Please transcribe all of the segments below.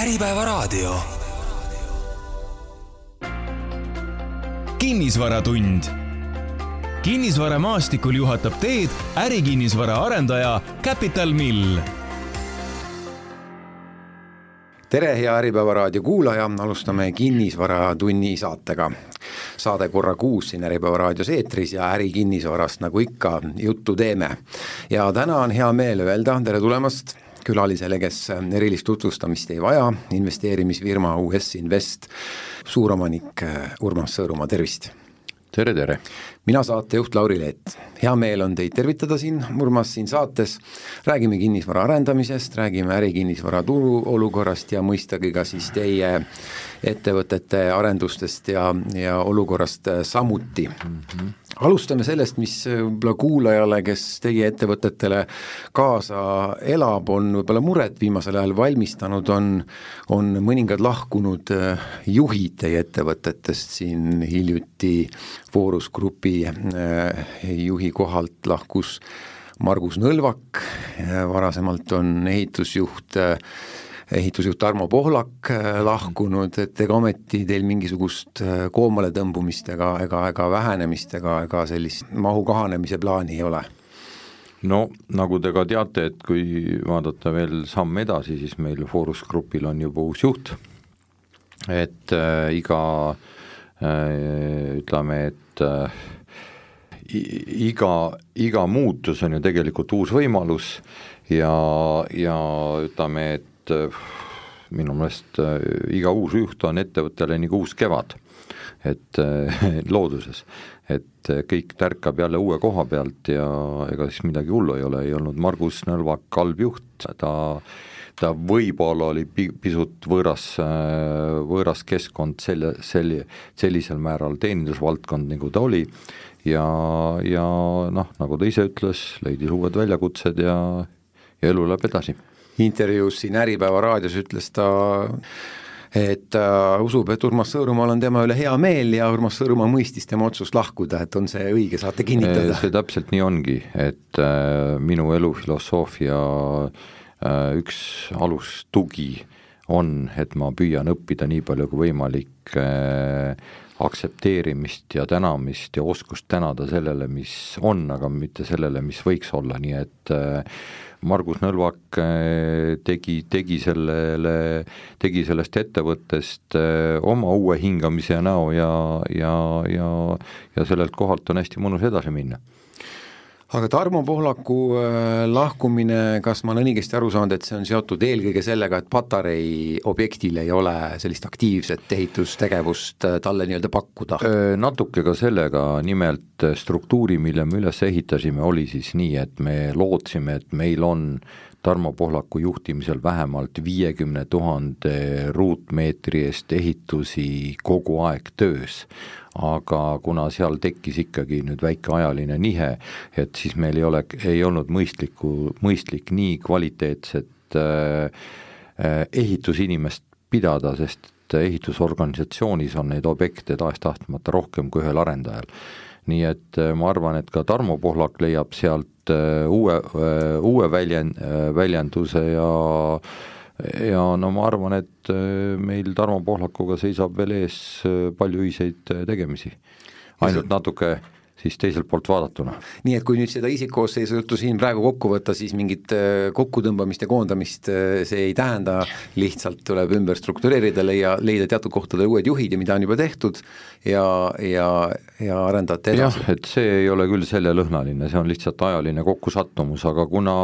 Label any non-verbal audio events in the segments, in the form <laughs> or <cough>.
Äripäevaraadio. kinnisvaratund. kinnisvaramaastikul juhatab teed ärikinnisvara arendaja Capital Mill tere, hea Äripäeva raadio kuulaja, alustame Kinnisvaratunni saatega. saade korra kuus siin Äripäeva raadios eetris ja ärikinnisvarast, nagu ikka, juttu teeme. ja täna on hea meel öelda tere tulemast külalisele, kes erilist tutvustamist ei vaja, investeerimisfirma US Invest suuromanik Urmas Sõõrumaa, tervist! tere, tere! mina saatejuht Lauri Leet, hea meel on teid tervitada siin, Urmas, siin saates. räägime kinnisvara arendamisest, räägime ärikinnisvara turu olukorrast ja mõistagi ka siis teie ettevõtete arendustest ja, ja olukorrast samuti mm. -hmm alustame sellest, mis võib-olla kuulajale, kes teie ettevõtetele kaasa elab, on võib-olla muret viimasel ajal valmistanud, on, on mõningad lahkunud eh, juhid teie ettevõtetest, siin hiljuti Forus Grupi eh, juhi kohalt lahkus Margus Nõlvak, varasemalt on ehitusjuht ehitusjuht Tarmo Pohlak äh, lahkunud, et ega ometi teil mingisugust äh, koomale tõmbumist ega, ega, ega vähenemist ega, ega sellist mahu kahanemise plaani ei ole? no nagu te ka teate, et kui vaadata veel samm edasi, siis meil Forus Grupil on juba uus juht, et äh, iga äh, ütleme, et äh, iga, iga muutus on ju tegelikult uus võimalus ja, ja ütleme, et et äh, minu meelest äh, iga uus juht on ettevõttele nagu uus kevad, et äh, <laughs> looduses, et kõik tärkab jälle uue koha pealt ja ega siis midagi hullu ei ole, ei olnud Margus Nõlvak halb juht, ta ta võib-olla oli pisut võõras, võõras keskkond selle, selle, sellisel määral teenindusvaldkond, nagu ta oli, ja, ja noh, nagu ta ise ütles, leidis uued väljakutsed ja, ja elu läheb edasi intervjuus siin Äripäeva raadios ütles ta, et ta usub, et Urmas Sõõrumaal on tema üle hea meel ja Urmas Sõõrumaa mõistis tema otsust lahkuda, et on see õige, saate kinnitada? see täpselt nii ongi, et äh, minu elufilosoofia äh, üks alustugi on, et ma püüan õppida nii palju kui võimalik äh, aktsepteerimist ja tänamist ja oskust tänada sellele, mis on, aga mitte sellele, mis võiks olla, nii et äh, Margus Nõlvak äh, tegi, tegi sellele, tegi sellest ettevõttest oma uue hingamise ja näo ja, ja, ja, ja sellelt kohalt on hästi mõnus edasi minna aga Tarmo Pohlaku äh, lahkumine, kas ma olen õigesti aru saanud, et see on seotud eelkõige sellega, et Patarei objektil ei ole sellist aktiivset ehitustegevust äh, talle nii-öelda pakkuda? Natuke ka sellega, nimelt äh, struktuuri, mille me üles ehitasime, oli siis nii, et me lootsime, et meil on Tarmo Pohlaku juhtimisel vähemalt viiekümne tuhande ruutmeetri eest ehitusi kogu aeg töös aga kuna seal tekkis ikkagi nüüd väike ajaline nihe, et siis meil ei ole, ei olnud mõistlikku, mõistlik nii kvaliteetset äh, äh, ehitusinimest pidada, sest ehitusorganisatsioonis on neid objekte tahes-tahtmata rohkem kui ühel arendajal. nii et äh, ma arvan, et ka Tarmo Pohlak leiab sealt äh, uue, uue väljend, väljenduse ja ja no ma arvan, et äh, meil Tarmo Pohlakuga seisab veel ees äh, palju ühiseid äh, tegemisi. ainult natuke siis teiselt poolt vaadatuna. nii et kui nüüd seda isikkoosseisu juttu siin praegu kokku võtta, siis mingit kokkutõmbamist ja koondamist see ei tähenda, lihtsalt tuleb ümber struktureerida, leia, leida teatud kohtadel uued juhid ja mida on juba tehtud ja, ja, ja arendate edasi. jah, et see ei ole küll seljelõhnaline, see on lihtsalt ajaline kokkusattumus, aga kuna,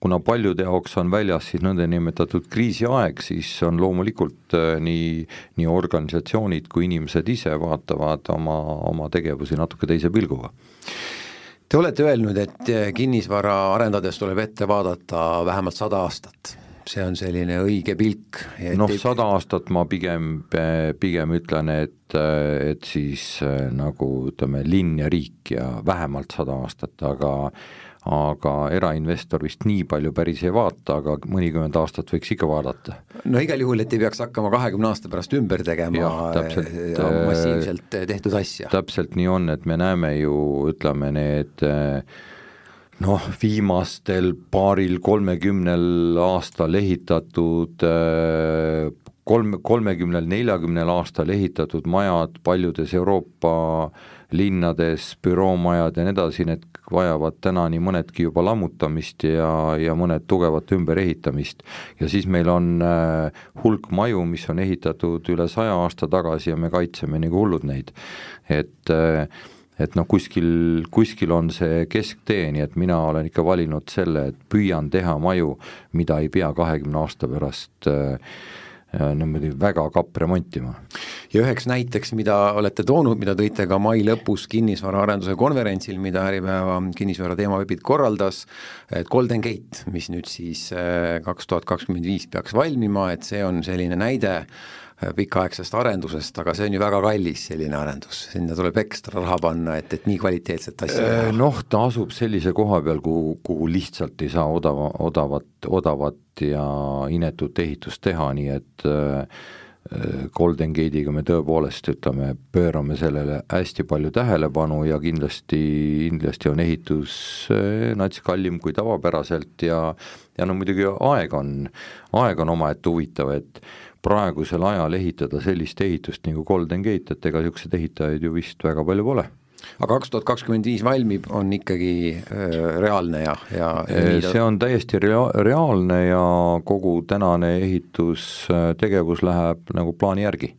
kuna paljude jaoks on väljas siis nõndanimetatud kriisiaeg, siis on loomulikult nii, nii organisatsioonid kui inimesed ise vaatavad oma, oma tegevusi natuke teise pilguga pilguga. Te olete öelnud, et kinnisvara arendades tuleb ette vaadata vähemalt sada aastat see on selline õige pilk. noh, sada aastat ma pigem, pigem ütlen, et, et siis nagu ütleme, linn ja riik ja vähemalt sada aastat, aga aga erainvestor vist nii palju päris ei vaata, aga mõnikümmend aastat võiks ikka vaadata. no igal juhul, et ei peaks hakkama kahekümne aasta pärast ümber tegema ja, täpselt, ja massiivselt tehtud asja. täpselt nii on, et me näeme ju, ütleme need noh, viimastel paaril-kolmekümnel aastal ehitatud kolm, kolmekümnel, neljakümnel aastal ehitatud majad paljudes Euroopa linnades, büroomajad ja nii edasi, need vajavad täna nii mõnedki juba lammutamist ja, ja mõned tugevat ümberehitamist. ja siis meil on äh, hulk maju, mis on ehitatud üle saja aasta tagasi ja me kaitseme nagu hullud neid. et äh, et noh, kuskil, kuskil on see kesktee, nii et mina olen ikka valinud selle, et püüan teha maju, mida ei pea kahekümne aasta pärast äh, niimoodi väga kappremontima. ja üheks näiteks, mida olete toonud, mida tõite ka mai lõpus kinnisvaraarenduse konverentsil, mida Äripäeva kinnisvara teemaveebid korraldas, et Golden Gate, mis nüüd siis äh, kaks tuhat kakskümmend viis peaks valmima, et see on selline näide pikaaegsest arendusest, aga see on ju väga kallis, selline arendus, sinna tuleb ekstra raha panna, et, et nii kvaliteetset asja teha. Äh, noh, ta asub sellise koha peal, kuhu, kuhu lihtsalt ei saa odava, odavat, odavat ja inetut ehitust teha, nii et äh, Golden Gate'iga me tõepoolest ütleme, pöörame sellele hästi palju tähelepanu ja kindlasti, kindlasti on ehitus nats kallim kui tavapäraselt ja ja no muidugi aeg on, aeg on omaette huvitav, et praegusel ajal ehitada sellist ehitust nagu Golden Gate, et ega niisuguseid ehitajaid ju vist väga palju pole aga kaks tuhat kakskümmend viis valmib, on ikkagi äh, reaalne ja, ja see on täiesti rea-, reaalne ja kogu tänane ehitustegevus läheb nagu plaani järgi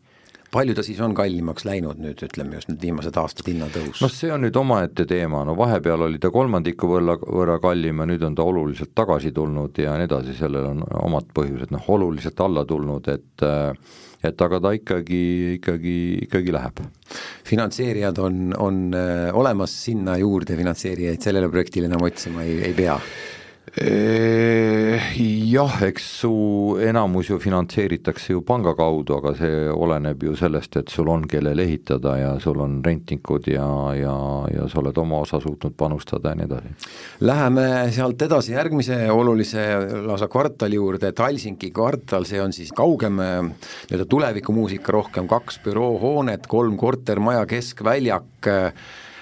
palju ta siis on kallimaks läinud nüüd, ütleme just need viimased aastad hinnatõus? noh, see on nüüd omaette teema, no vahepeal oli ta kolmandiku võrra, võrra kallim ja nüüd on ta oluliselt tagasi tulnud ja nii edasi, sellel on omad põhjused, noh oluliselt alla tulnud, et et aga ta ikkagi, ikkagi, ikkagi läheb. finantseerijad on, on äh, olemas sinna juurde, finantseerijaid sellele projektile enam otsima ei, ei pea? Jah, eks su enamus ju finantseeritakse ju panga kaudu, aga see oleneb ju sellest, et sul on, kellel ehitada ja sul on rentnikud ja, ja, ja sa oled oma osa suutnud panustada ja nii edasi. Läheme sealt edasi järgmise olulise lausa kvartali juurde, Talsinki kvartal, see on siis kaugem nii-öelda tulevikumuusika rohkem, kaks büroohoonet, kolm kortermaja, keskväljak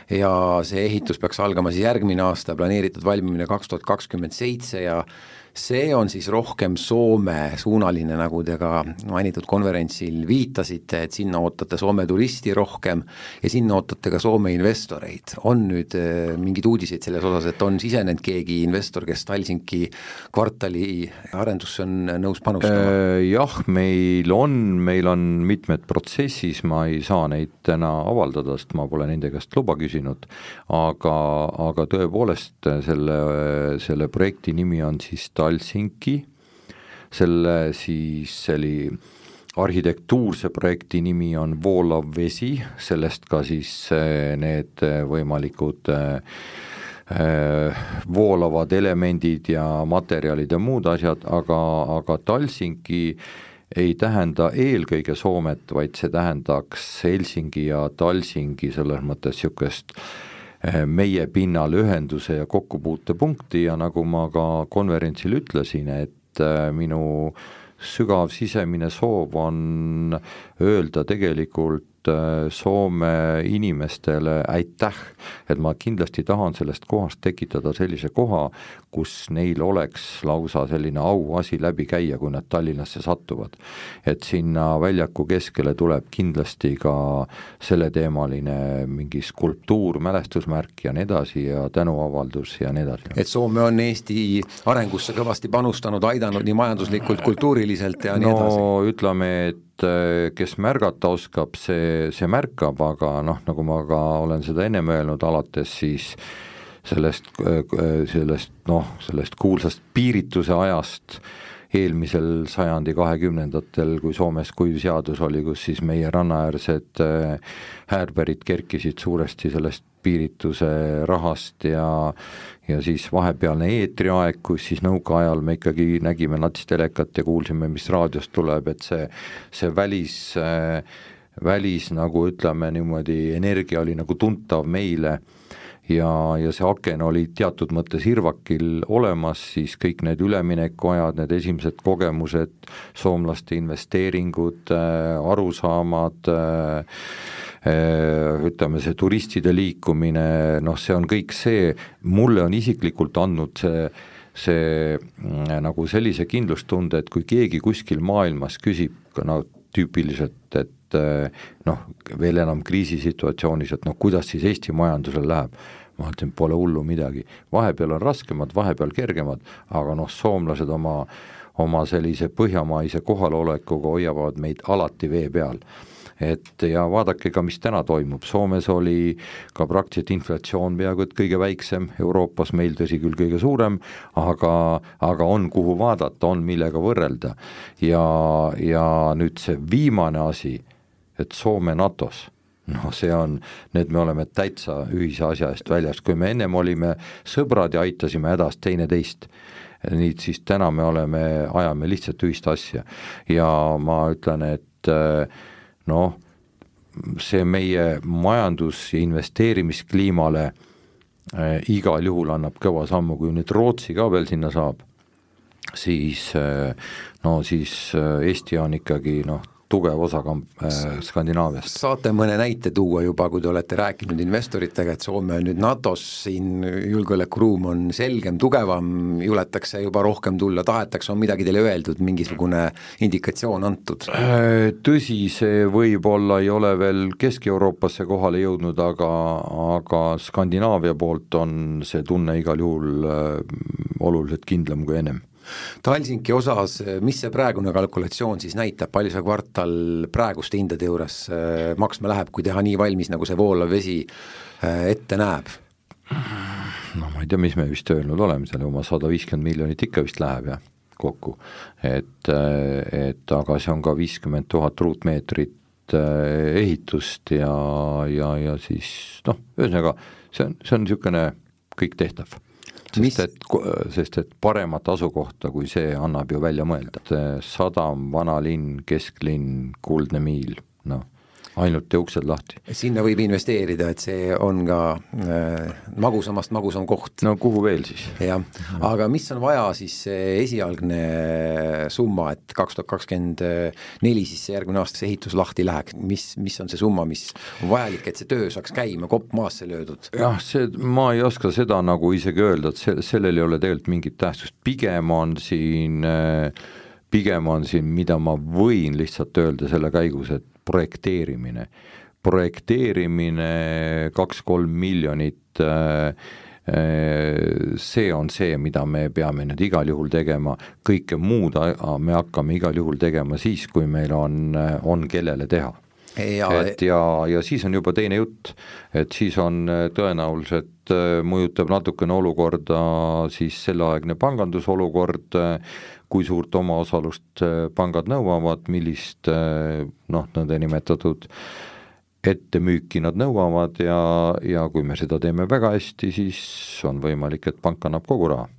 ja see ehitus peaks algama siis järgmine aasta, planeeritud valmimine kaks tuhat kakskümmend seitse ja see on siis rohkem Soome-suunaline, nagu te ka mainitud konverentsil viitasite, et sinna ootate Soome turisti rohkem ja sinna ootate ka Soome investoreid. on nüüd äh, mingeid uudiseid selles osas, et on sisenenud keegi investor, kes Talsinki kvartali arendusse on nõus panustama? Äh, jah, meil on, meil on mitmed protsessis, ma ei saa neid täna avaldada, sest ma pole nende käest luba küsinud, aga, aga tõepoolest selle, selle projekti nimi on siis Talsinki, selle siis, see oli arhitektuurse projekti nimi on Voolav vesi, sellest ka siis eh, need võimalikud eh, eh, voolavad elemendid ja materjalid ja muud asjad, aga, aga Talsinki ei tähenda eelkõige Soomet, vaid see tähendaks Helsingi ja Talsingi selles mõttes niisugust äh, Eh, meie pinnal ühenduse ja kokkupuutepunkti ja nagu ma ka konverentsil ütlesin, et eh, minu sügav sisemine soov on öelda tegelikult Äh, Soome inimestele aitäh, et ma kindlasti tahan sellest kohast tekitada sellise koha, kus neil oleks lausa selline auasi läbi käia, kui nad Tallinnasse satuvad. et sinna väljaku keskele tuleb kindlasti ka selleteemaline mingi skulptuur, mälestusmärk ja nii edasi ja tänuavaldus ja nii edasi. et Soome on Eesti arengusse kõvasti panustanud, aidanud nii majanduslikult, kultuuriliselt ja nii no, edasi? no ütleme, et et kes märgata oskab, see, see märkab, aga noh, nagu ma ka olen seda ennem öelnud, alates siis sellest, sellest noh, sellest kuulsast piirituse ajast eelmisel sajandi kahekümnendatel, kui Soomes kuiv seadus oli, kus siis meie rannaäärsed häärberid kerkisid suuresti sellest piirituse rahast ja ja siis vahepealne eetriaeg, kus siis nõukaajal me ikkagi nägime natstelekat ja kuulsime, mis raadiost tuleb, et see, see välis äh, välis nagu ütleme niimoodi, energia oli nagu tuntav meile ja, ja see aken oli teatud mõttes Irvakil olemas, siis kõik need üleminekuajad, need esimesed kogemused, soomlaste investeeringud, arusaamad, ütleme, see turistide liikumine, noh, see on kõik see, mulle on isiklikult andnud see see mm, nagu sellise kindlustunde, et kui keegi kuskil maailmas küsib no tüüpiliselt, et eh, noh, veel enam kriisisituatsioonis, et noh, kuidas siis Eesti majandusel läheb, ma ütlen, pole hullu midagi, vahepeal on raskemad, vahepeal kergemad, aga noh, soomlased oma oma sellise põhjamaise kohalolekuga hoiavad meid alati vee peal. Et ja vaadake ka, mis täna toimub, Soomes oli ka praktiliselt inflatsioon peaaegu et kõige väiksem, Euroopas meil tõsi küll kõige suurem, aga, aga on, kuhu vaadata, on millega võrrelda. ja, ja nüüd see viimane asi, et Soome NATO-s. Noh, see on, need me oleme täitsa ühise asja eest väljas, kui me ennem olime sõbrad ja aitasime hädas teineteist, nii siis täna me oleme, ajame lihtsalt ühist asja. Ja ma ütlen, et noh, see meie majandus- ja investeerimiskliimale äh, igal juhul annab kõva sammu, kui nüüd Rootsi ka veel sinna saab, siis äh, no siis Eesti on ikkagi noh, tugev osa äh, Skandinaaviast. saate mõne näite tuua juba, kui te olete rääkinud investoritega, et Soome on nüüd NATO-s, siin julgeolekuruum on selgem, tugevam, juletakse juba rohkem tulla, tahetakse, on midagi teile öeldud, mingisugune indikatsioon antud? Äh, tõsi, see võib-olla ei ole veel Kesk-Euroopasse kohale jõudnud, aga, aga Skandinaavia poolt on see tunne igal juhul äh, oluliselt kindlam kui ennem Talsinki osas, mis see praegune kalkulatsioon siis näitab, palju see kvartal praeguste hindade juures äh, maksma läheb, kui teha nii valmis, nagu see voolav vesi äh, ette näeb? no ma ei tea, mis me vist öelnud oleme, seal oma sada viiskümmend miljonit ikka vist läheb jah, kokku. et, et aga see on ka viiskümmend tuhat ruutmeetrit ehitust ja, ja, ja siis noh, ühesõnaga see on, see on niisugune kõik tehtav sest Mis... et, sest et paremat asukohta kui see annab ju välja mõelda, sadam, vanalinn, kesklinn, Kuldne Miil, noh ainult tee uksed lahti. sinna võib investeerida, et see on ka äh, magusamast magusam koht. no kuhu veel siis? jah, aga mis on vaja siis see esialgne summa, et kaks tuhat kakskümmend neli siis see järgmine aasta see ehitus lahti läheks, mis, mis on see summa, mis on vajalik, et see töö saaks käima, kopp maasse löödud? jah, see, ma ei oska seda nagu isegi öelda, et see, sellel ei ole tegelikult mingit tähtsust, pigem on siin äh, pigem on siin, mida ma võin lihtsalt öelda selle käigus, et projekteerimine, projekteerimine kaks-kolm miljonit äh, äh, see on see, mida me peame nüüd igal juhul tegema, kõike muud me hakkame igal juhul tegema siis, kui meil on, on kellele teha. et ja, ja siis on juba teine jutt, et siis on tõenäoliselt mõjutab natukene olukorda siis selleaegne pangandusolukord, kui suurt omaosalust äh, pangad nõuavad, millist äh, noh, nõndanimetatud ettemüüki nad nõuavad ja, ja kui me seda teeme väga hästi, siis on võimalik, et pank annab kogu raha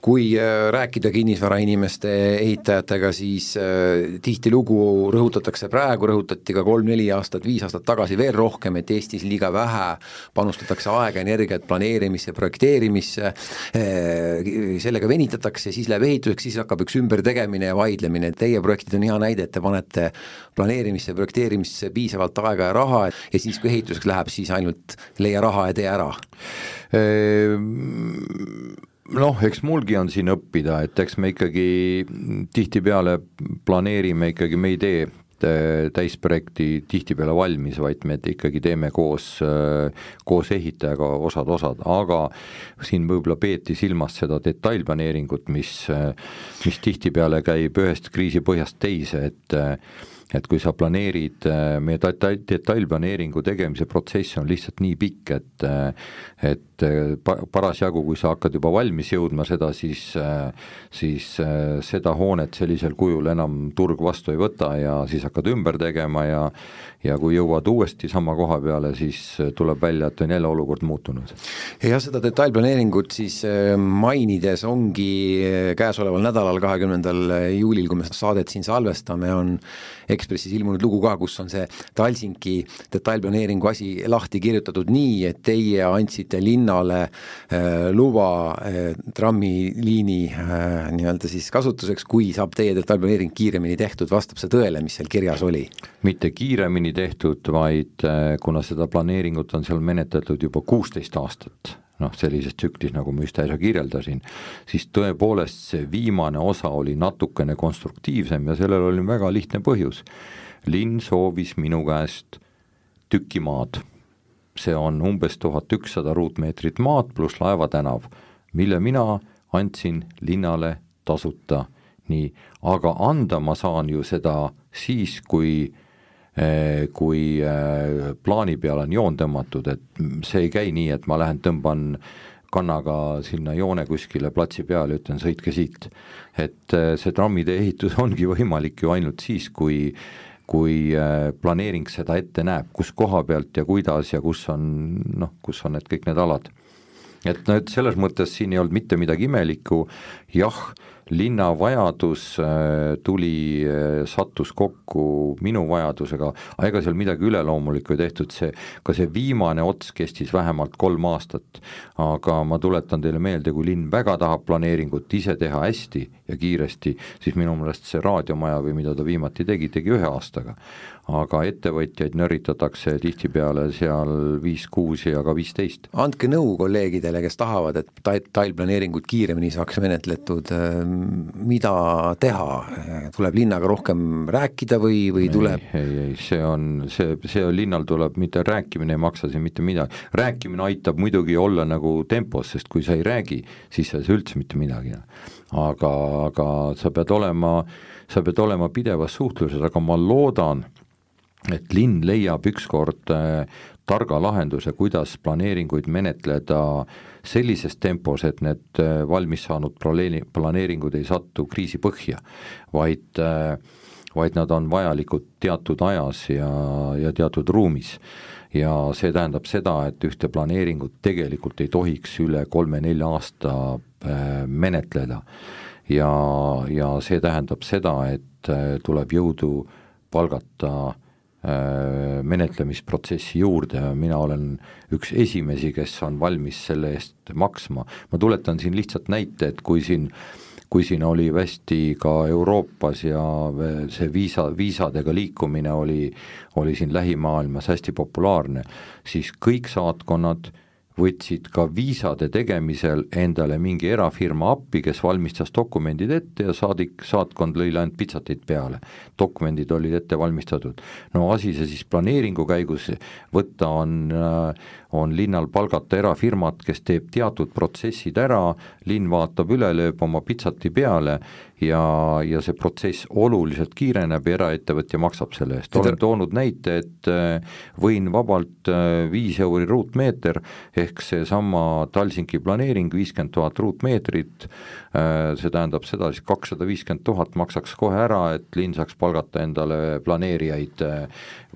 kui äh, rääkida kinnisvarainimeste, ehitajatega, siis äh, tihtilugu rõhutatakse praegu, rõhutati ka kolm-neli aastat, viis aastat tagasi veel rohkem, et Eestis liiga vähe panustatakse aega, energiat planeerimisse, projekteerimisse, äh, sellega venitatakse, siis läheb ehituseks, siis hakkab üks ümbertegemine ja vaidlemine, teie projektid on hea näide, et te panete planeerimisse, projekteerimisse piisavalt aega ja raha ja siis, kui ehituseks läheb, siis ainult leia raha ja tee ära noh, eks mulgi on siin õppida, et eks me ikkagi tihtipeale planeerime ikkagi, me ei tee täisprojekti tihtipeale valmis, vaid me ikkagi teeme koos, koos ehitajaga osad-osad, aga siin võib-olla peeti silmas seda detailplaneeringut, mis, mis tihtipeale käib ühest kriisipõhjast teise, et et kui sa planeerid, meie detail, detailplaneeringu tegemise protsess on lihtsalt nii pikk, et et äh, parasjagu, kui sa hakkad juba valmis jõudma seda, siis siis äh, seda hoonet sellisel kujul enam turg vastu ei võta ja siis hakkad ümber tegema ja ja kui jõuad uuesti sama koha peale, siis tuleb välja, et on jälle olukord muutunud. jah, seda detailplaneeringut siis mainides ongi käesoleval nädalal, kahekümnendal juulil, kui me saadet siin salvestame, on Ekspressis ilmunud lugu ka, kus on see Talsinki detailplaneeringu asi lahti kirjutatud nii, et teie andsite linnale äh, luba äh, trammiliini äh, nii-öelda siis kasutuseks, kui saab teie detailplaneering kiiremini tehtud, vastab see tõele, mis seal kirjas oli? mitte kiiremini tehtud, vaid kuna seda planeeringut on seal menetletud juba kuusteist aastat, noh, sellises tsüklis, nagu ma just äsja kirjeldasin, siis tõepoolest see viimane osa oli natukene konstruktiivsem ja sellel oli väga lihtne põhjus. linn soovis minu käest tükki maad, see on umbes tuhat ükssada ruutmeetrit maad pluss laevatänav, mille mina andsin linnale tasuta, nii, aga anda ma saan ju seda siis, kui Eh, kui eh, plaani peale on joon tõmmatud, et see ei käi nii, et ma lähen tõmban kannaga sinna joone kuskile platsi peale ja ütlen sõitke siit. et eh, see trammide ehitus <laughs> ongi võimalik ju ainult siis, kui kui planeering seda ette näeb, kus koha pealt ja kuidas ja kus on noh, kus on need kõik need alad. et no et selles mõttes siin ei olnud mitte midagi imelikku, jah, linna vajadus äh, tuli, äh, sattus kokku minu vajadusega, ega seal midagi üleloomulikku ei tehtud, see, ka see viimane ots kestis vähemalt kolm aastat. aga ma tuletan teile meelde, kui linn väga tahab planeeringut ise teha hästi ja kiiresti, siis minu meelest see raadiomaja või mida ta viimati tegi, tegi ühe aastaga aga ettevõtjaid nörritatakse tihtipeale seal viis, kuus ja ka viisteist. andke nõu kolleegidele, kes tahavad, et detailplaneeringut kiiremini saaks menetletud, ähm, mida teha, tuleb linnaga rohkem rääkida või, või tuleb ei, ei, ei, see on, see, see linnal tuleb, mitte rääkimine ei maksa siin mitte midagi, rääkimine aitab muidugi olla nagu tempos, sest kui sa ei räägi, siis sa ei saa üldse mitte midagi. aga, aga sa pead olema, sa pead olema pidevas suhtluses, aga ma loodan, et linn leiab ükskord äh, targa lahenduse, kuidas planeeringuid menetleda sellises tempos, et need äh, valmis saanud planeeri-, planeeringud ei satu kriisi põhja, vaid äh, vaid nad on vajalikud teatud ajas ja, ja teatud ruumis. ja see tähendab seda, et ühte planeeringut tegelikult ei tohiks üle kolme-nelja aasta menetleda. ja, ja see tähendab seda, et tuleb jõudu palgata äh, menetlemisprotsessi juurde mina olen üks esimesi, kes on valmis selle eest maksma. ma tuletan siin lihtsalt näite, et kui siin kui siin oli hästi ka Euroopas ja see viisa, viisadega liikumine oli, oli siin lähimaailmas hästi populaarne, siis kõik saatkonnad võtsid ka viisade tegemisel endale mingi erafirma appi, kes valmistas dokumendid ette ja saadik, saatkond lõi ainult pitsateid peale. dokumendid olid ette valmistatud. no asi see siis planeeringu käigus võtta on äh, on linnal palgata erafirmat, kes teeb teatud protsessid ära, linn vaatab üle, lööb oma pitsati peale ja, ja see protsess oluliselt kiireneb ja eraettevõtja maksab selle eest, olen toonud näite, et äh, võin vabalt äh, viis euri ruutmeeter, ehk seesama Talsinki planeering, viiskümmend tuhat ruutmeetrit, äh, see tähendab seda siis kakssada viiskümmend tuhat maksaks kohe ära, et linn saaks palgata endale planeerijaid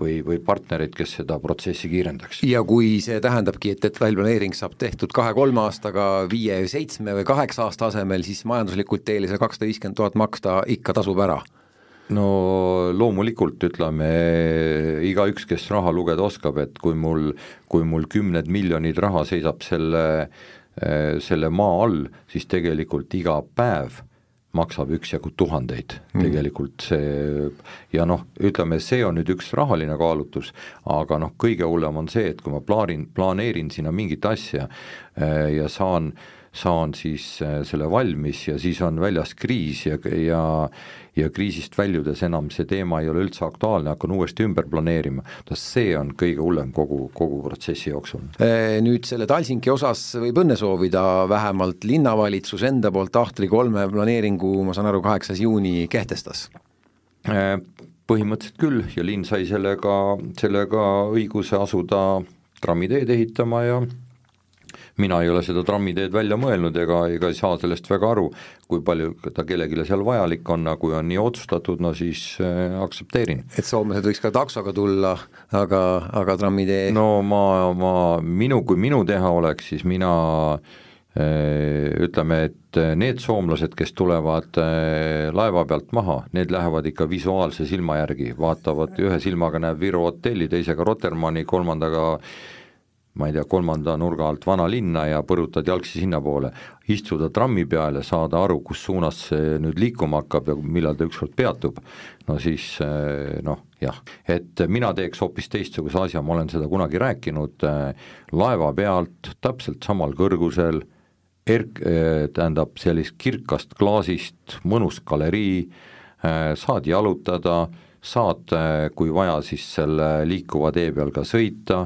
või, või partnereid, kes seda protsessi kiirendaks. ja kui see tähendabki, et detailplaneering saab tehtud kahe-kolme aastaga, viie, seitsme või kaheksa aasta asemel, siis majanduslikult teile see kakssada viiskümmend tuhat maksta ikka tasub ära? no loomulikult ütleme, igaüks, kes raha lugeda oskab, et kui mul, kui mul kümned miljonid raha seisab selle, selle maa all, siis tegelikult iga päev maksab üksjagu tuhandeid mm. tegelikult see ja noh, ütleme, see on nüüd üks rahaline kaalutlus, aga noh, kõige hullem on see, et kui ma plaanin, planeerin sinna mingit asja äh, ja saan saan siis äh, selle valmis ja siis on väljas kriis ja, ja ja kriisist väljudes enam see teema ei ole üldse aktuaalne, hakkan uuesti ümber planeerima, see on kõige hullem kogu, kogu protsessi jooksul. Äh, nüüd selle Talsinki osas võib õnne soovida, vähemalt linnavalitsus enda poolt Ahtri kolme planeeringu, ma saan aru, kaheksas juuni kehtestas äh, põhimõtteliselt küll ja linn sai sellega, sellega õiguse asuda trammiteed ehitama ja mina ei ole seda trammiteed välja mõelnud ega, ega ei saa sellest väga aru, kui palju ta kellelegi seal vajalik on, aga kui on nii otsustatud, no siis äh, aktsepteerin. et soomlased võiks ka taksoga tulla, aga, aga trammitee no ma, ma, minu, kui minu teha oleks, siis mina ütleme, et need soomlased, kes tulevad laeva pealt maha, need lähevad ikka visuaalse silma järgi, vaatavad ühe silmaga näeb Viru hotelli, teisega Rotermanni, kolmandaga ma ei tea, kolmanda nurga alt vanalinna ja põrutad jalgsi sinnapoole, istuda trammi peale, saada aru, kus suunas see nüüd liikuma hakkab ja millal ta ükskord peatub, no siis noh, jah, et mina teeks hoopis teistsuguse asja, ma olen seda kunagi rääkinud, laeva pealt täpselt samal kõrgusel, erk-, tähendab sellist kirkast klaasist, mõnus galerii, saad jalutada, saad, kui vaja, siis selle liikuva tee peal ka sõita,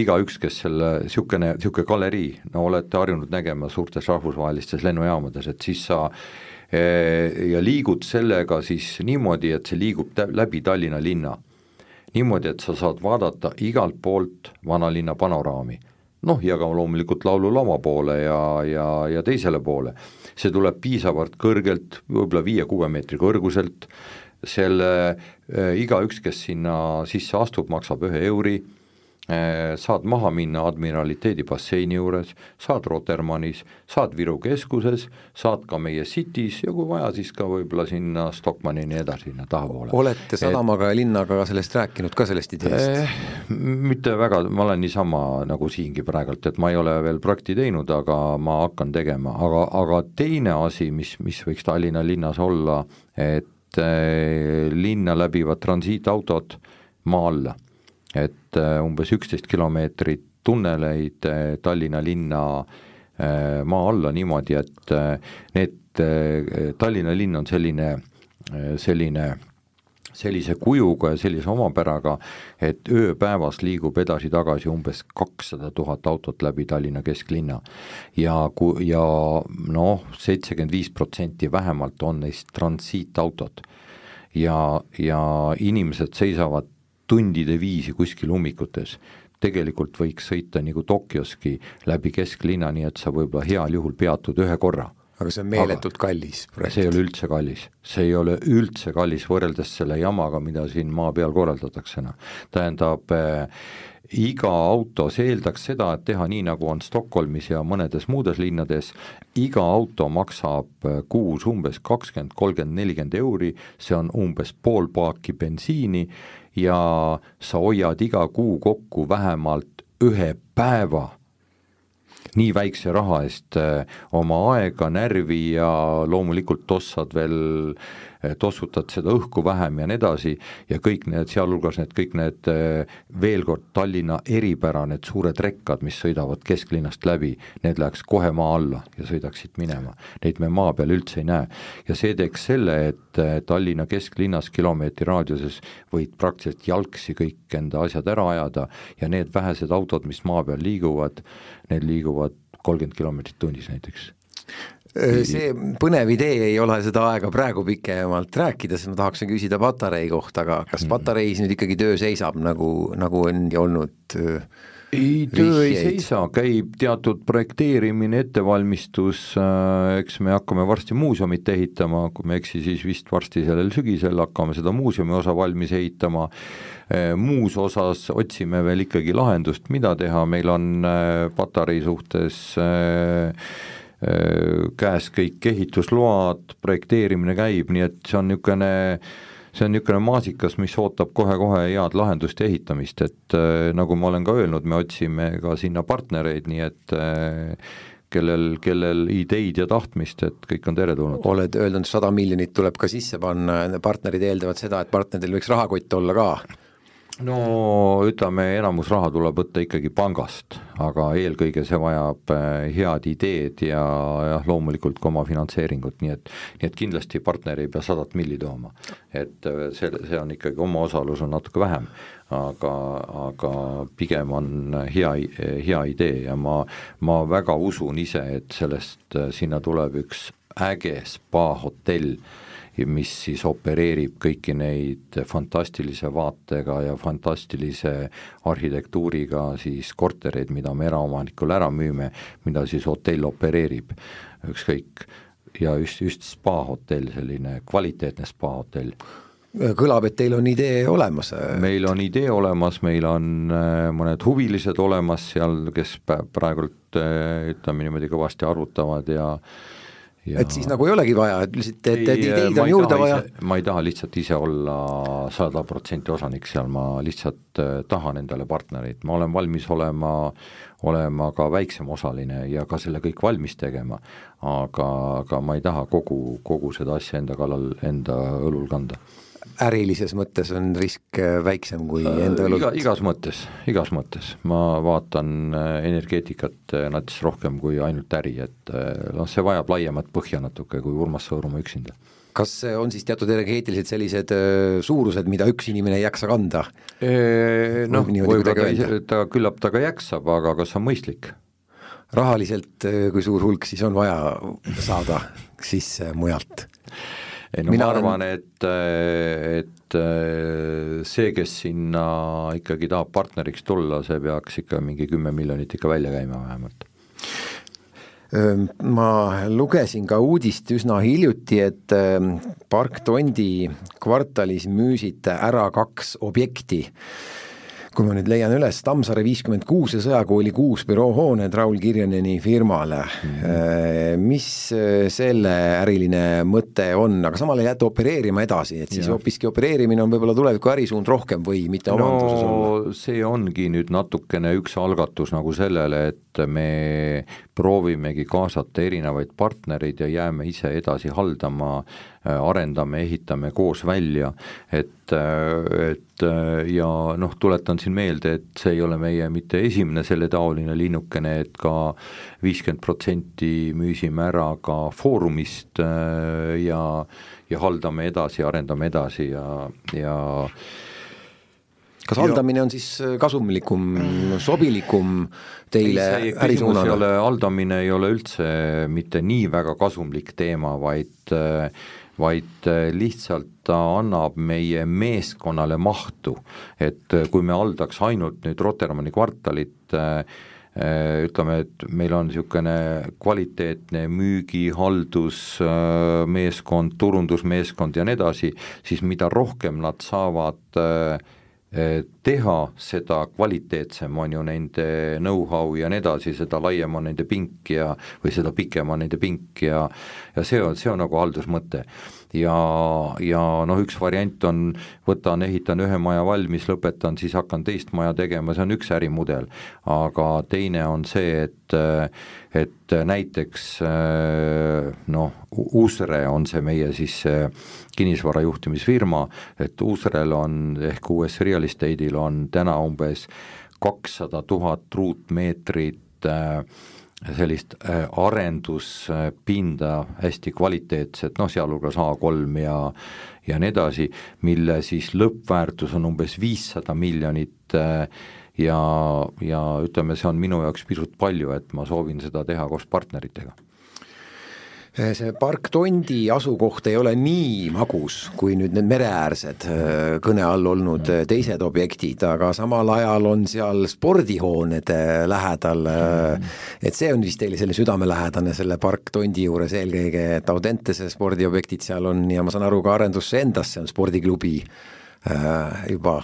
igaüks, kes selle, niisugune, niisugune galerii, no olete harjunud nägema suurtes rahvusvahelistes lennujaamades, et siis sa äh, ja liigud sellega siis niimoodi, et see liigub läbi Tallinna linna. niimoodi, et sa saad vaadata igalt poolt vanalinna panoraami. noh, ja ka loomulikult laululava poole ja, ja, ja teisele poole. see tuleb piisavalt kõrgelt, võib-olla viie-kuue meetri kõrguselt, selle äh, igaüks, kes sinna sisse astub, maksab ühe euri äh,, saad maha minna Admiraliteedi basseini juures, saad Rotermannis, saad Viru keskuses, saad ka meie City's ja kui vaja, siis ka võib-olla sinna Stockmanni ja nii edasi, sinna tahapoole. olete sadamaga et, ja linnaga sellest rääkinud ka, sellest ideest eh,? Mitte väga, ma olen niisama nagu siingi praegult, et ma ei ole veel projekti teinud, aga ma hakkan tegema, aga, aga teine asi, mis, mis võiks Tallinna linnas olla, et Eh, linna läbivad transiitautod maa alla. et eh, umbes üksteist kilomeetrit tunneleid eh, Tallinna linna maa alla niimoodi, et need, Tallinna linn on selline, selline sellise kujuga ja sellise omapäraga, et ööpäevas liigub edasi-tagasi umbes kakssada tuhat autot läbi Tallinna kesklinna. ja ku-, ja noh, seitsekümmend viis protsenti vähemalt on neist transiitautod. ja, ja inimesed seisavad tundide viisi kuskil ummikutes, tegelikult võiks sõita nagu Tokyoski läbi kesklinna, nii et sa võib-olla heal juhul peatud ühe korra aga see on meeletult aga kallis projekt. see ei ole üldse kallis, see ei ole üldse kallis võrreldes selle jamaga, mida siin maa peal korraldatakse, noh. tähendab äh, iga auto, see eeldaks seda, et teha nii, nagu on Stockholmis ja mõnedes muudes linnades, iga auto maksab äh, kuus umbes kakskümmend, kolmkümmend, nelikümmend euri, see on umbes pool paaki bensiini ja sa hoiad iga kuu kokku vähemalt ühe päeva nii väikse raha eest äh, oma aega, närvi ja loomulikult tossad veel tossutad seda õhku vähem ja nii edasi ja kõik need, sealhulgas need kõik need eh, veel kord Tallinna eripära, need suured rekkad, mis sõidavad kesklinnast läbi, need läheks kohe maa alla ja sõidaksid minema. Neid me maa peal üldse ei näe. ja see teeks selle, et eh, Tallinna kesklinnas kilomeetri raadiuses võid praktiliselt jalgsi kõik enda asjad ära ajada ja need vähesed autod, mis maa peal liiguvad, need liiguvad kolmkümmend kilomeetrit tunnis näiteks see põnev idee ei ole seda aega praegu pikemalt rääkida, sest ma tahaksin küsida patarei kohta, aga kas mhm. patareis nüüd ikkagi töö seisab, nagu, nagu on olnud äh, ei, töö ei seisa, käib teatud projekteerimine, ettevalmistus, äh, eks me hakkame varsti muuseumit ehitama, kui ma ei eksi, siis vist varsti sellel sügisel hakkame seda muuseumi osa valmis ehitama, muus osas otsime veel ikkagi lahendust, mida teha, meil on patarei suhtes äh, Äh, käes kõik ehitusload, projekteerimine käib, nii et see on niisugune see on niisugune maasikas, mis ootab kohe-kohe head lahendust ja ehitamist, et äh, nagu ma olen ka öelnud, me otsime ka sinna partnereid, nii et äh, kellel, kellel ideid ja tahtmist, et kõik on teretulnud. oled öelnud, sada miljonit tuleb ka sisse panna, partnerid eeldavad seda, et partneridel võiks rahakott olla ka no ütleme, enamus raha tuleb võtta ikkagi pangast, aga eelkõige see vajab äh, head ideed ja jah, loomulikult ka oma finantseeringut, nii et nii et kindlasti partner ei pea sadat milli tooma. et äh, see, see on ikkagi, omaosalus on natuke vähem, aga, aga pigem on hea, hea idee ja ma, ma väga usun ise, et sellest, äh, sinna tuleb üks äge spaahotell mis siis opereerib kõiki neid fantastilise vaatega ja fantastilise arhitektuuriga siis kortereid, mida me eraomanikule ära müüme, mida siis hotell opereerib, ükskõik, ja just, just spaahotell, selline kvaliteetne spaahotell kõlab, et teil on idee olemas. meil on idee olemas, meil on mõned huvilised olemas seal, kes praegult ütleme niimoodi kõvasti arvutavad ja Ja... et siis nagu ei olegi vaja, et lihtsalt, et, et ideid on juurde vaja. ma ei taha lihtsalt ise olla sada protsenti osanik seal, ma lihtsalt äh, tahan endale partnerit, ma olen valmis olema, olema ka väiksem osaline ja ka selle kõik valmis tegema, aga, aga ma ei taha kogu, kogu seda asja enda kallal, enda õlul kanda ärilises mõttes on risk äh, väiksem kui äh, enda õlut? iga, igas mõttes, igas mõttes, ma vaatan äh, energeetikat nats rohkem kui ainult äri, et noh, see vajab laiemat põhja natuke kui Urmas Sõõrumaa üksinda. kas on siis teatud energeetilised sellised suurused, mida üks inimene ei jaksa kanda? Noh, võib-olla ta, ta, küllap ta ka jaksab, aga kas on mõistlik? rahaliselt, kui suur hulk siis on vaja saada sisse mujalt? Ei no Mina ma arvan olen..., et, et see, kes sinna ikkagi tahab partneriks tulla, see peaks ikka mingi kümme miljonit ikka välja käima vähemalt. Ma lugesin ka uudist üsna hiljuti, et Park Tondi kvartalis müüsite ära kaks objekti kui ma nüüd leian üles, Tammsaare viiskümmend kuus ja Sõjakooli kuus büroohooned Raul Kirjaneni firmale mm. -hmm. mis äh, selle äriline mõte on, aga samal ei jäta opereerima edasi, et siis ja. hoopiski opereerimine on võib-olla tuleviku ärisuund rohkem või mitte omanduses no, olla? see ongi nüüd natukene üks algatus nagu sellele, et me proovimegi kaasata erinevaid partnereid ja jääme ise edasi haldama Äh, arendame, ehitame koos välja, et, et äh, ja noh, tuletan siin meelde, et see ei ole meie mitte esimene selletaoline linnukene, et ka viiskümmend protsenti müüsime ära ka Foorumist ja, ja haldame edasi, arendame edasi ja, ja kas haldamine on siis kasumlikum, sobilikum teile ärisuunana? haldamine ei ole üldse mitte nii väga kasumlik teema, vaid äh, vaid äh, lihtsalt ta annab meie meeskonnale mahtu, et äh, kui me haldaks ainult nüüd Rotermanni kvartalit, äh, ütleme, et meil on niisugune kvaliteetne müügi, haldusmeeskond, turundusmeeskond ja nii edasi, siis mida rohkem nad saavad teha, seda kvaliteetsem on ju nende know-how ja nii edasi, seda laiem on nende pink ja, või seda pikem on nende pink ja ja see on, see on nagu haldusmõte ja, ja noh, üks variant on, võtan, ehitan ühe maja valmis, lõpetan, siis hakkan teist maja tegema, see on üks ärimudel. aga teine on see, et, et näiteks noh, Uusre on see meie siis kinnisvara juhtimisfirma, et Uusrel on ehk US Real Estate'il on täna umbes kakssada tuhat ruutmeetrit äh, sellist äh, arenduspinda hästi kvaliteetset, noh, sealhulgas A3 ja ja nii edasi, mille siis lõppväärtus on umbes viissada miljonit äh, ja, ja ütleme, see on minu jaoks pisut palju, et ma soovin seda teha koos partneritega see park Tondi asukoht ei ole nii magus kui nüüd need mereäärsed eh, kõne all olnud eh, teised objektid, aga samal ajal on seal spordihooned lähedal. et see on vist teile selline südamelähedane selle park Tondi juures eelkõige, et Audentese spordiobjektid seal on ja ma saan aru, ka arendusse endasse on spordiklubi juba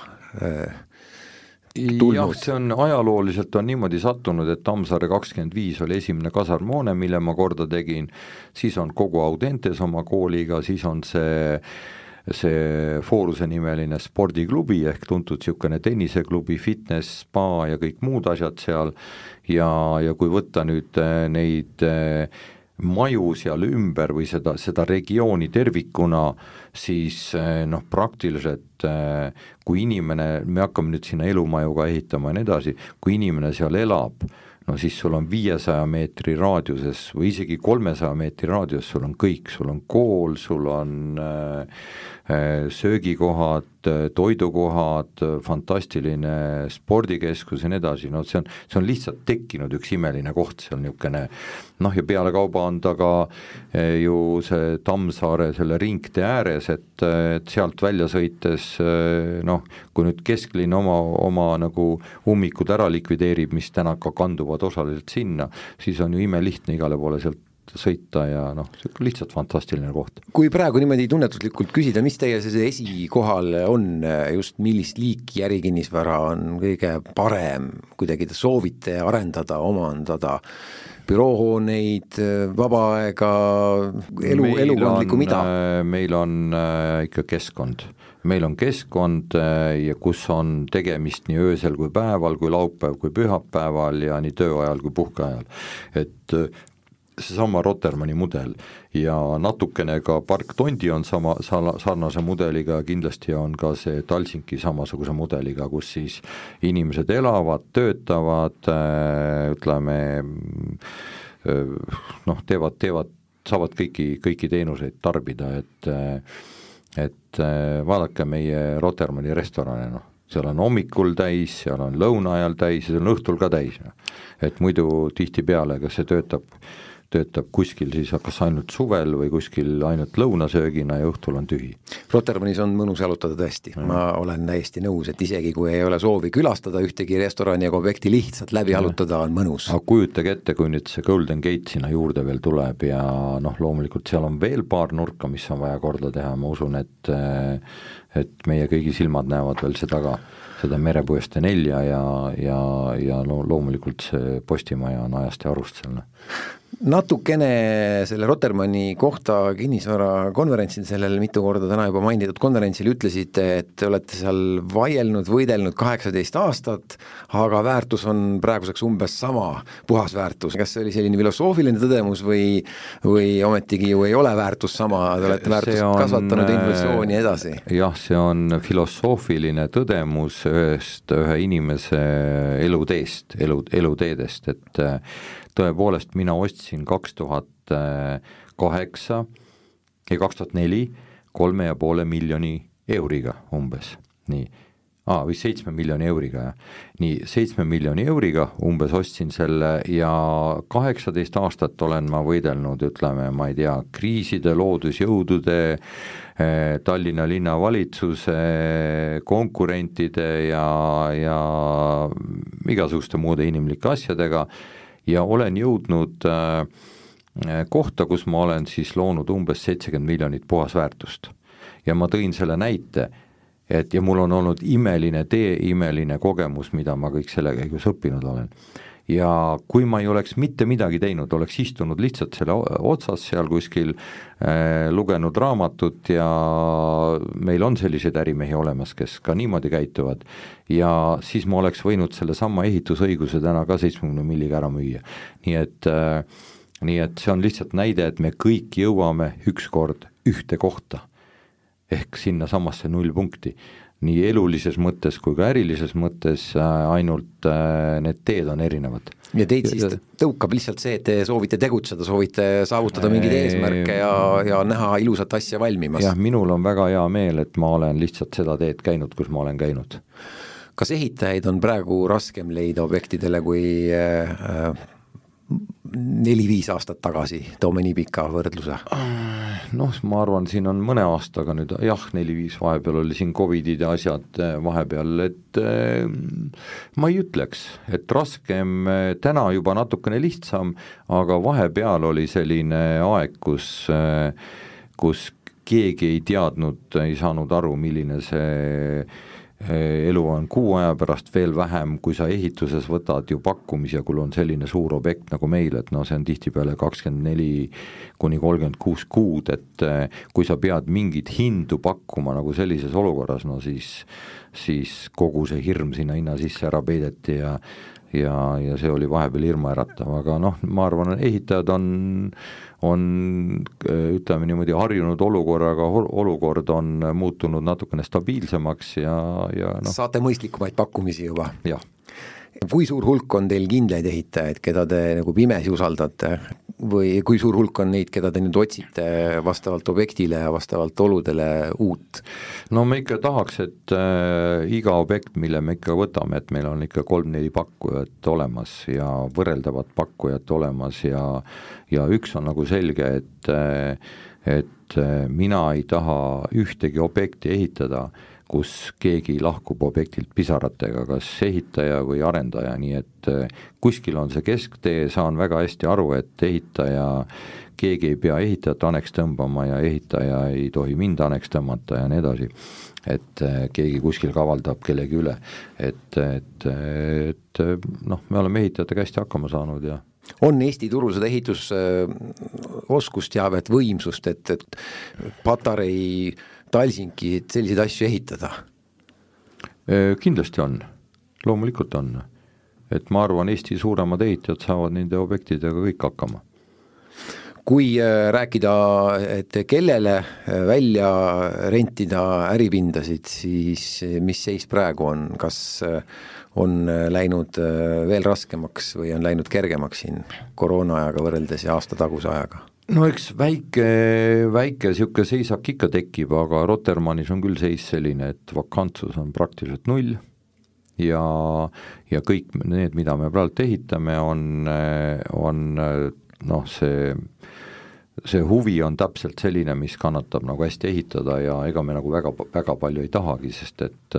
jah, see on ajalooliselt on niimoodi sattunud, et Tammsaare kakskümmend viis oli esimene kasarmhoone, mille ma korda tegin, siis on kogu Audentes oma kooliga, siis on see see Fooruse nimeline spordiklubi ehk tuntud niisugune tenniseklubi, fitness, spa ja kõik muud asjad seal. Ja, ja kui võtta nüüd äh, neid äh, maju seal ümber või seda, seda regiooni tervikuna, siis eh, noh, praktiliselt eh, kui inimene, me hakkame nüüd sinna elumaju ka ehitama ja nii edasi, kui inimene seal elab, no siis sul on viiesaja meetri raadiuses või isegi kolmesaja meetri raadiuses, sul on kõik, sul on kool, sul on äh, söögikohad, toidukohad, äh, fantastiline spordikeskus ja nii edasi, no see on, see on lihtsalt tekkinud üks imeline koht seal niisugune noh, ja pealekauba on ta ka ju see Tammsaare selle ringtee ääres, et, et sealt välja sõites noh, kui nüüd kesklinn oma, oma nagu ummikud ära likvideerib, mis täna ka kanduvad osaliselt sinna, siis on ju imelihtne igale poole sealt sõita ja noh, lihtsalt fantastiline koht. kui praegu niimoodi tunnetuslikult küsida, mis teie see esikohal on, just millist liiki ärikinnisvara on kõige parem kuidagi te soovite arendada, omandada, büroohooneid, vaba aega, elu, elukondlikku mida? meil on äh, ikka keskkond meil on keskkond äh, ja kus on tegemist nii öösel kui päeval, kui laupäev kui pühapäeval ja nii tööajal kui puhkeajal. et äh, seesama Rotermanni mudel ja natukene ka Park Tondi on sama, sarnase mudeliga, kindlasti on ka see Talsinki samasuguse mudeliga, kus siis inimesed elavad, töötavad, äh, ütleme noh, teevad, teevad, saavad kõiki, kõiki teenuseid tarbida, et et äh, vaadake meie Rotermanni restorane, noh, seal on hommikul täis, seal on lõuna ajal täis ja seal on õhtul ka täis, noh. et muidu tihtipeale, kas see töötab töötab kuskil siis kas ainult suvel või kuskil ainult lõunasöögina ja õhtul on tühi. Rotermannis on mõnus jalutada tõesti, ma olen täiesti nõus, et isegi kui ei ole soovi külastada ühtegi restorani ega objekti, lihtsalt läbi ja. jalutada on mõnus. aga kujutage ette, kui nüüd see Golden Gate sinna juurde veel tuleb ja noh, loomulikult seal on veel paar nurka, mis on vaja korda teha, ma usun, et et meie kõigi silmad näevad veel seda ka seda Merepuiestee nelja ja, ja, ja no loomulikult see Postimaja on ajast ja arust seal. Noh natukene selle Rotermanni kohta kinnisvarakonverentsil, sellel mitu korda täna juba mainitud konverentsil ütlesite, et te olete seal vaielnud, võidelnud kaheksateist aastat, aga väärtus on praeguseks umbes sama, puhas väärtus. kas see oli selline filosoofiline tõdemus või, või ometigi ju ei ole väärtus sama, te olete väärtust on, kasvatanud, inflatsiooni edasi? jah, see on filosoofiline tõdemus ühest, ühe inimese eluteest, elu, eluteedest, et tõepoolest mina ostsin kaks tuhat kaheksa ja kaks tuhat neli kolme ja poole miljoni euriga umbes, nii aa, või seitsme miljoni euriga, jah. nii, seitsme miljoni euriga umbes ostsin selle ja kaheksateist aastat olen ma võidelnud, ütleme, ma ei tea, kriiside, loodusjõudude, eh, Tallinna linnavalitsuse, konkurentide ja, ja igasuguste muude inimlike asjadega ja olen jõudnud äh, kohta, kus ma olen siis loonud umbes seitsekümmend miljonit puhasväärtust. ja ma tõin selle näite, et ja mul on olnud imeline tee, imeline kogemus, mida ma kõik selle käigus õppinud olen ja kui ma ei oleks mitte midagi teinud, oleks istunud lihtsalt selle otsas seal kuskil äh,, lugenud raamatut ja meil on selliseid ärimehi olemas, kes ka niimoodi käituvad, ja siis ma oleks võinud sellesama ehitusõiguse täna ka seitsmekümne milliga ära müüa. nii et äh, nii et see on lihtsalt näide, et me kõik jõuame ükskord ühte kohta ehk sinnasamasse nullpunkti nii elulises mõttes kui ka ärilises mõttes, äh, ainult äh, need teed on erinevad. ja teid siis tõukab lihtsalt see, et te soovite tegutseda, soovite saavutada mingeid eesmärke ja, ja näha ilusat asja valmimas? jah, minul on väga hea meel, et ma olen lihtsalt seda teed käinud, kus ma olen käinud. kas ehitajaid on praegu raskem leida objektidele kui äh, äh neli-viis aastat tagasi, toome nii pika võrdluse? noh, ma arvan, siin on mõne aastaga nüüd jah, neli-viis, vahepeal oli siin Covidid ja asjad eh, vahepeal, et eh, ma ei ütleks, et raskem, eh, täna juba natukene lihtsam, aga vahepeal oli selline aeg, kus, kus keegi ei teadnud, ei saanud aru, milline see elu on kuu aja pärast veel vähem, kui sa ehituses võtad ju pakkumisi ja kui on selline suur objekt nagu meil, et noh, see on tihtipeale kakskümmend neli kuni kolmkümmend kuus kuud, et eh, kui sa pead mingeid hindu pakkuma nagu sellises olukorras, no siis, siis kogu see hirm sinna hinna sisse ära peideti ja ja, ja see oli vahepeal hirmuäratav, aga noh, ma arvan, ehitajad on on ütleme niimoodi harjunud olukorraga, olukord on muutunud natukene stabiilsemaks ja, ja noh. saate mõistlikumaid pakkumisi juba? jah. kui suur hulk on teil kindlaid ehitajaid, keda te nagu pimesi usaldate või kui suur hulk on neid, keda te nüüd otsite vastavalt objektile ja vastavalt oludele uut? no me ikka tahaks, et äh, iga objekt, mille me ikka võtame, et meil on ikka kolm-neli pakkujat olemas ja võrreldavat pakkujat olemas ja ja üks on nagu selge, et et mina ei taha ühtegi objekti ehitada, kus keegi lahkub objektilt pisaratega, kas ehitaja või arendaja, nii et äh, kuskil on see kesktee, saan väga hästi aru, et ehitaja, keegi ei pea ehitajat aneks tõmbama ja ehitaja ei tohi mind aneks tõmmata ja nii edasi. et äh, keegi kuskil kavaldab kellegi üle, et, et, et noh, me oleme ehitajatega hästi hakkama saanud ja on Eesti turul seda ehitusoskusteavet, võimsust, et, et Patarei, Talsinki, selliseid asju ehitada? Kindlasti on, loomulikult on. et ma arvan, Eesti suuremad ehitajad saavad nende objektidega kõik hakkama kui äh, rääkida, et kellele äh, välja rentida äripindasid, siis äh, mis seis praegu on, kas on läinud veel raskemaks või on läinud kergemaks siin koroona ajaga võrreldes ja aasta taguse ajaga? No eks väike, väike niisugune seisak ikka tekib, aga Rotermannis on küll seis selline, et vakantsus on praktiliselt null. Ja, ja kõik need, mida me praegu ehitame, on, on noh, see see huvi on täpselt selline, mis kannatab nagu hästi ehitada ja ega me nagu väga, väga palju ei tahagi, sest et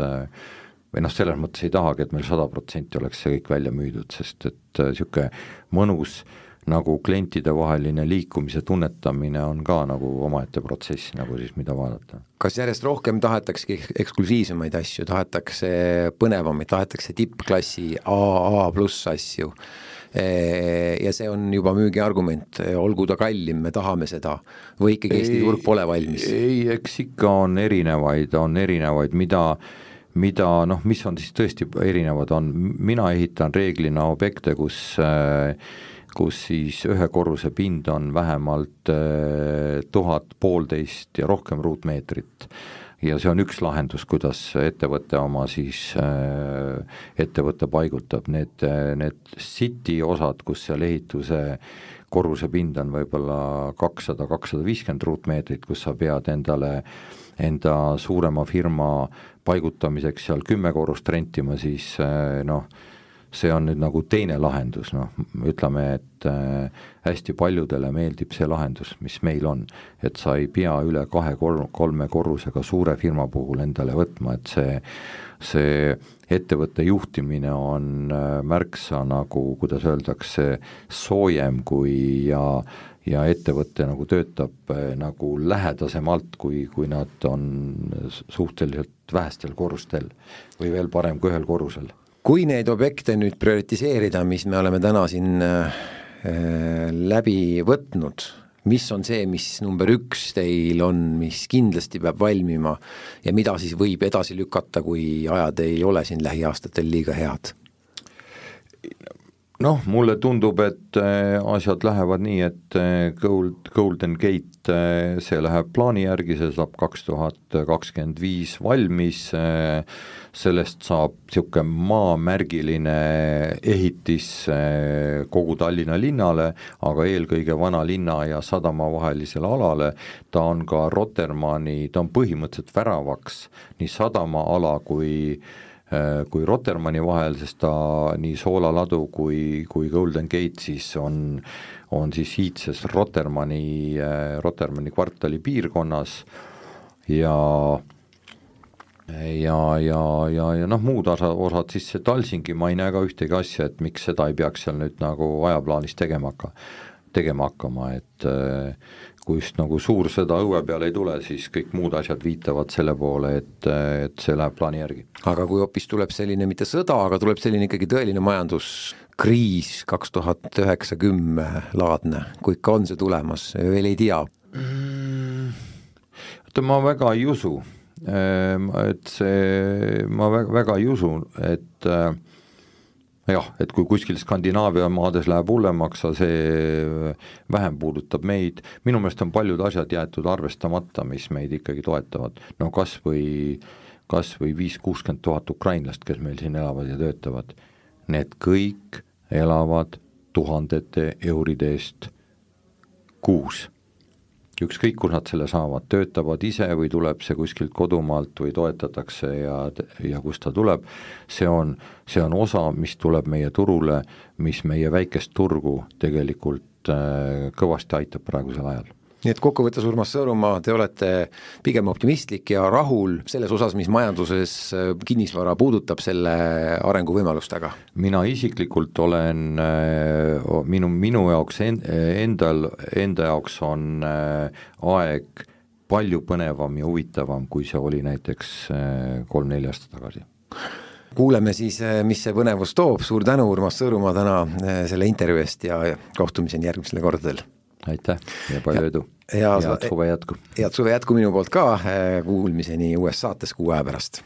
või noh, selles mõttes ei tahagi, et meil sada protsenti oleks see kõik välja müüdud, sest et niisugune mõnus nagu klientidevaheline liikumise tunnetamine on ka nagu omaette protsess nagu siis, mida vaadata. kas järjest rohkem tahetaksegi eksklusiivsemaid asju, tahetakse põnevamaid, tahetakse tippklassi AA pluss asju ja see on juba müügiargument, olgu ta kallim, me tahame seda, või ikkagi Eesti turg pole valmis? ei, eks ikka on erinevaid, on erinevaid, mida mida noh, mis on siis tõesti erinevad, on, mina ehitan reeglina objekte, kus kus siis ühe korruse pind on vähemalt tuhat, poolteist ja rohkem ruutmeetrit. Ja see on üks lahendus, kuidas ettevõte oma siis äh,, ettevõte paigutab, need, need city osad, kus seal ehituse korrusepind on võib-olla kakssada, kakssada viiskümmend ruutmeetrit, kus sa pead endale, enda suurema firma paigutamiseks seal kümme korrust rentima, siis äh, noh, see on nüüd nagu teine lahendus, noh, ütleme, et äh, hästi paljudele meeldib see lahendus, mis meil on. et sa ei pea üle kahe kolm, kolme korrusega suure firma puhul endale võtma, et see, see ettevõtte juhtimine on äh, märksa nagu, kuidas öeldakse, soojem kui ja ja ettevõte nagu töötab äh, nagu lähedasemalt, kui, kui nad on suhteliselt vähestel korrustel või veel parem kui ühel korrusel kui neid objekte nüüd prioritiseerida, mis me oleme täna siin äh, läbi võtnud, mis on see, mis number üks teil on, mis kindlasti peab valmima ja mida siis võib edasi lükata, kui ajad ei ole siin lähiaastatel liiga head? Noh, mulle tundub, et äh, asjad lähevad nii, et äh, Gold, Golden Gate, äh, see läheb plaani järgi, see saab kaks tuhat kakskümmend viis valmis, sellest saab niisugune maamärgiline ehitis kogu Tallinna linnale, aga eelkõige vanalinna ja sadama vahelisele alale, ta on ka Rotermanni, ta on põhimõtteliselt väravaks nii sadamaala kui äh, Äh, kui Rotermanni vahel, sest ta nii Soola ladu kui, kui Golden Gate siis on, on siis iidses Rotermanni, äh, Rotermanni kvartali piirkonnas ja ja, ja, ja, ja noh, muud osa, osad siis see Talsingi, ma ei näe ka ühtegi asja, et miks seda ei peaks seal nüüd nagu ajaplaanis tegema hakka, tegema hakkama, et äh, kui just nagu suur sõda õue peale ei tule, siis kõik muud asjad viitavad selle poole, et, et see läheb plaani järgi. aga kui hoopis tuleb selline mitte sõda, aga tuleb selline ikkagi tõeline majanduskriis kaks tuhat üheksa, kümme laadne, kui ikka on see tulemas, veel ei tea mm,? oota, ma väga ei usu, ehm, et see, ma väga, väga ei usu, et äh, jah, et kui kuskil Skandinaavia maades läheb hullemaks, see vähem puudutab meid, minu meelest on paljud asjad jäetud arvestamata, mis meid ikkagi toetavad, no kas või, kas või viis-kuuskümmend tuhat ukrainlast, kes meil siin elavad ja töötavad, need kõik elavad tuhandete euride eest kuus ükskõik, kus nad selle saavad, töötavad ise või tuleb see kuskilt kodumaalt või toetatakse ja, ja kust ta tuleb, see on, see on osa, mis tuleb meie turule, mis meie väikest turgu tegelikult äh, kõvasti aitab praegusel ajal nii et kokkuvõttes, Urmas Sõõrumaa, te olete pigem optimistlik ja rahul selles osas, mis majanduses äh, kinnisvara puudutab selle arenguvõimalustega? mina isiklikult olen, äh, minu, minu jaoks en-, endal, enda jaoks on äh, aeg palju põnevam ja huvitavam, kui see oli näiteks kolm-neli aastat tagasi. Kuuleme siis, mis see põnevus toob, suur tänu, Urmas Sõõrumaa täna selle intervjuu eest ja kohtumiseni järgmistel kordadel aitäh ja palju ja, edu! head suve jätku! head suve jätku minu poolt ka, kuulmiseni uues saates kuu aja pärast!